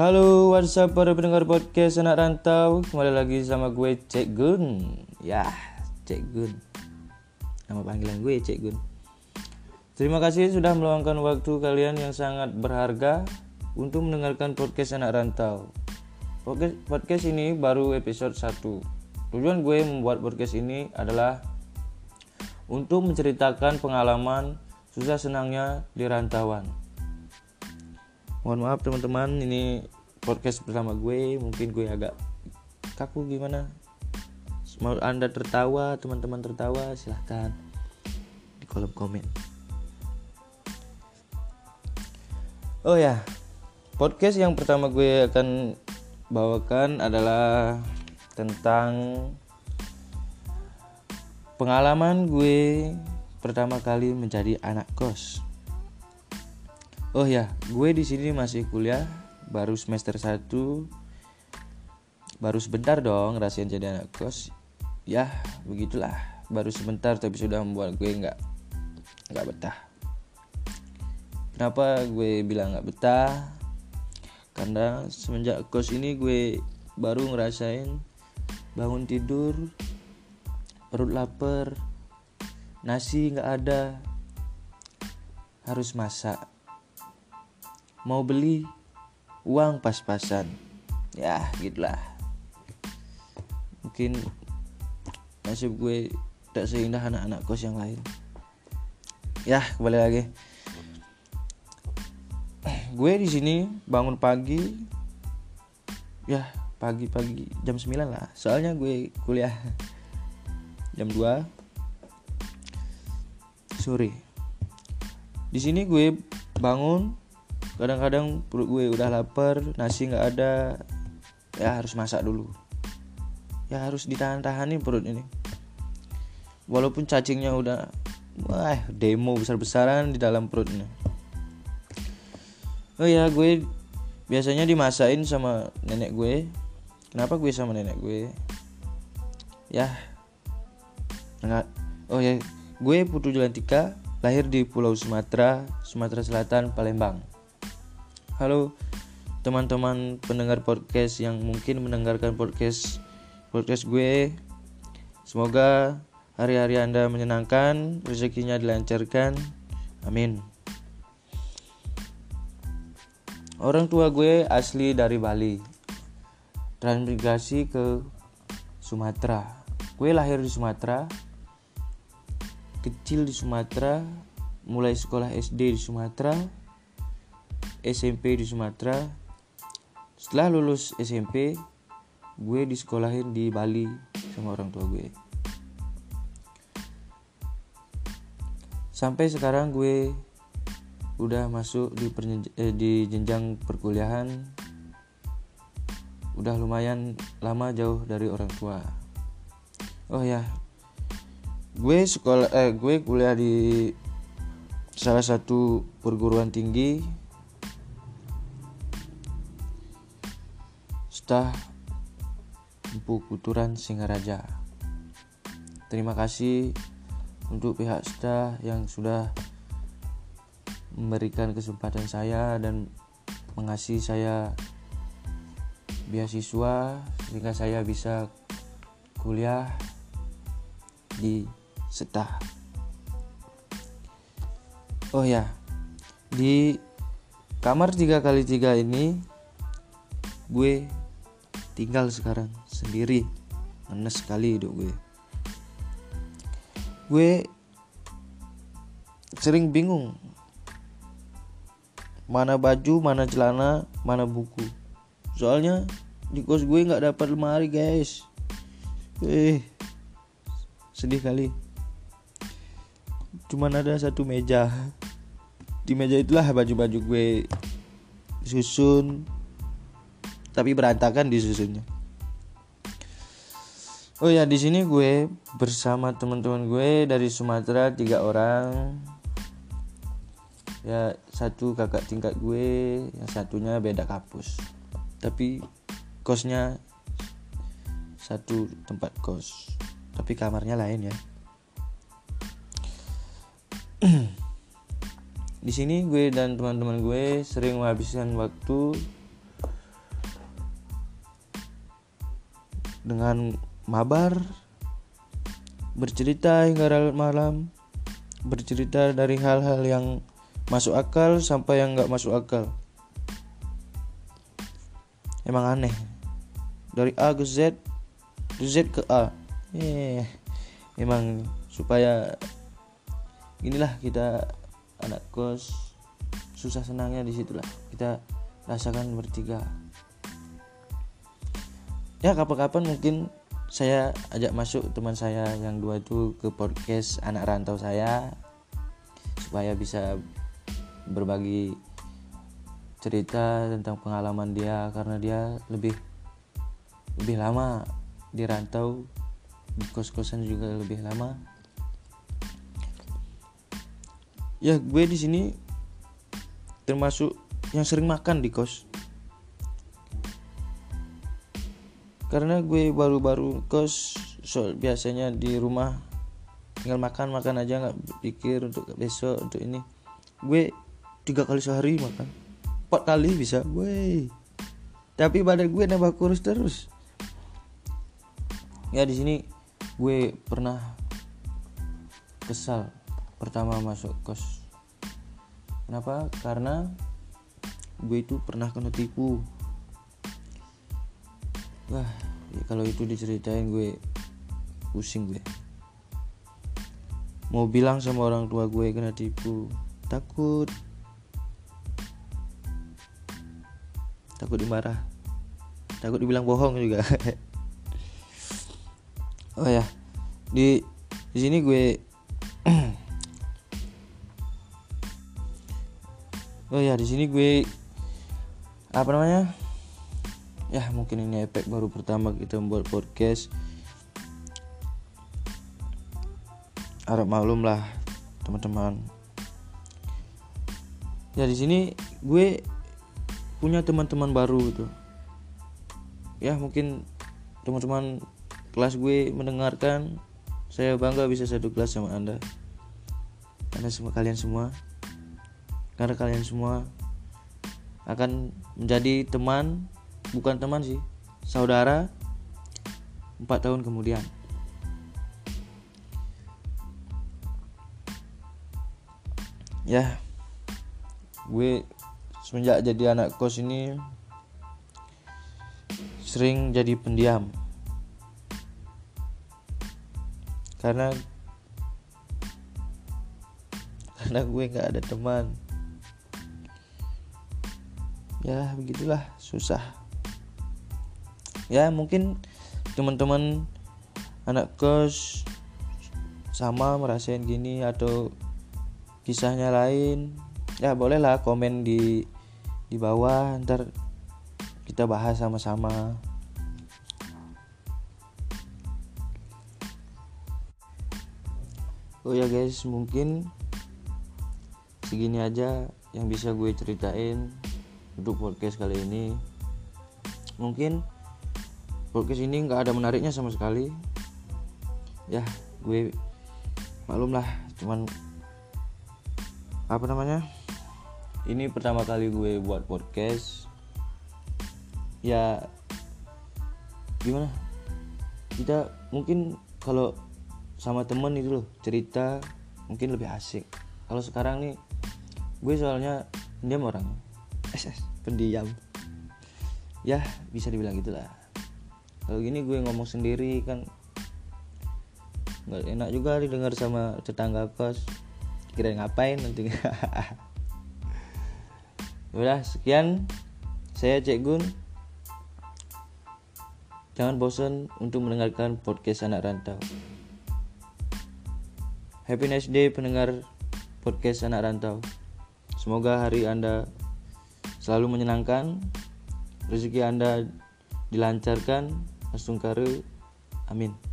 Halo, what's up para pendengar podcast anak rantau? Kembali lagi sama gue Cek Gun. Ya, Cek Gun. Nama panggilan gue Cek Gun. Terima kasih sudah meluangkan waktu kalian yang sangat berharga Untuk mendengarkan podcast anak rantau. Podcast, podcast ini baru episode 1 Tujuan gue membuat podcast ini adalah Untuk menceritakan pengalaman susah senangnya di rantauan. Mohon maaf teman-teman ini podcast bersama gue mungkin gue agak kaku gimana? Mau anda tertawa teman-teman tertawa silahkan di kolom komen. Oh ya podcast yang pertama gue akan bawakan adalah tentang pengalaman gue pertama kali menjadi anak kos. Oh ya, gue di sini masih kuliah, baru semester 1. Baru sebentar dong ngerasain jadi anak kos. Ya, begitulah. Baru sebentar tapi sudah membuat gue nggak nggak betah. Kenapa gue bilang nggak betah? Karena semenjak kos ini gue baru ngerasain bangun tidur, perut lapar, nasi nggak ada, harus masak mau beli uang pas-pasan. Ya gitulah. Mungkin nasib gue tak seindah anak-anak kos yang lain. Ya kembali lagi. Gue di sini bangun pagi. Ya pagi-pagi jam 9 lah. Soalnya gue kuliah jam 2 sore. Di sini gue bangun kadang-kadang perut gue udah lapar nasi nggak ada ya harus masak dulu. Ya harus ditahan-tahanin perut ini. Walaupun cacingnya udah wah demo besar-besaran di dalam perutnya. Oh ya gue biasanya dimasain sama nenek gue. Kenapa gue sama nenek gue? Ya enggak oh ya gue Putu Jalantika lahir di Pulau Sumatera Sumatera Selatan Palembang Halo teman-teman pendengar podcast yang mungkin mendengarkan podcast podcast gue. Semoga hari-hari Anda menyenangkan, rezekinya dilancarkan. Amin. Orang tua gue asli dari Bali. Transmigrasi ke Sumatera. Gue lahir di Sumatera. Kecil di Sumatera, mulai sekolah SD di Sumatera, SMP di Sumatera. Setelah lulus SMP gue disekolahin di Bali sama orang tua gue. Sampai sekarang gue udah masuk di, eh, di jenjang perkuliahan. Udah lumayan lama jauh dari orang tua. Oh ya gue sekolah eh gue kuliah di salah satu perguruan tinggi Stah Empu Kuturan Singaraja. Terima kasih untuk pihak Stah yang sudah memberikan kesempatan saya dan mengasih saya beasiswa sehingga saya bisa kuliah di Stah. Oh ya, di kamar 3 kali 3 ini gue tinggal sekarang sendiri. Ngenes sekali hidup gue. Gue sering bingung. Mana baju mana celana mana buku. Soalnya di kos gue nggak dapat lemari guys. Eh sedih kali. Cuman ada satu meja. Di meja itulah baju-baju gue susun tapi berantakan di susunya. Oh ya di sini gue bersama teman-teman gue dari Sumatera tiga orang. Ya satu kakak tingkat gue yang satunya beda kampus. Tapi kosnya satu tempat kos tapi kamarnya lain ya. Di sini gue dan teman-teman gue sering menghabiskan waktu dengan mabar bercerita hingga larut malam bercerita dari hal-hal yang masuk akal sampai yang nggak masuk akal. Emang aneh. Dari A ke Z dari Z ke A. Eh emang supaya inilah kita anak kos susah senangnya di situlah kita rasakan bertiga ya kapan-kapan mungkin saya ajak masuk teman saya yang dua itu ke podcast anak rantau saya supaya bisa berbagi cerita tentang pengalaman dia karena dia lebih lebih lama di rantau di kos-kosan juga lebih lama. Ya gue di sini termasuk yang sering makan di kos karena gue baru-baru kos so, biasanya di rumah tinggal makan makan aja nggak pikir untuk besok untuk ini. Gue tiga kali sehari makan. Empat kali bisa gue tapi badan gue nambah kurus terus. Ya di sini gue pernah kesal pertama masuk kos. Kenapa? Karena gue itu pernah kena tipu wah ya kalau itu diceritain gue pusing gue. Mau bilang sama orang tua gue kena tipu takut. Takut dimarah. Takut dibilang bohong juga. Oh ya di di sini gue oh ya di sini gue apa namanya ya mungkin ini efek baru pertama kita membuat podcast. Harap maklum lah teman-teman. Ya di sini gue punya teman-teman baru gitu. Ya mungkin teman-teman kelas gue mendengarkan saya bangga bisa satu kelas sama anda. Anda semua kalian semua. Karena kalian semua akan menjadi teman bukan teman sih. Saudara empat tahun kemudian. Ya gue semenjak jadi anak kos ini sering jadi pendiam. Karena karena gue nggak ada teman. Ya begitulah. Susah ya mungkin teman-teman anak kos sama merasain gini atau kisahnya lain ya bolehlah komen di di bawah ntar kita bahas sama-sama. Oh ya guys mungkin segini aja yang bisa gue ceritain untuk podcast kali ini. Mungkin podcast ini nggak ada menariknya sama sekali. Ya gue maklum lah cuman apa namanya? Ini pertama kali gue buat podcast. Ya gimana? Kita mungkin kalau sama temen itu loh cerita mungkin lebih asik. Kalau sekarang nih gue soalnya diam orang SS pendiam. Ya bisa dibilang gitulah kalau gini gue ngomong sendiri kan nggak enak juga didengar sama tetangga kos. Kira ngapain nanti? Udah sekian. Saya Cek Gun. Jangan bosan untuk mendengarkan podcast anak rantau. Happy nice day pendengar podcast anak rantau. Semoga hari anda selalu menyenangkan rezeki anda dilancarkan Astungkaru. Amin.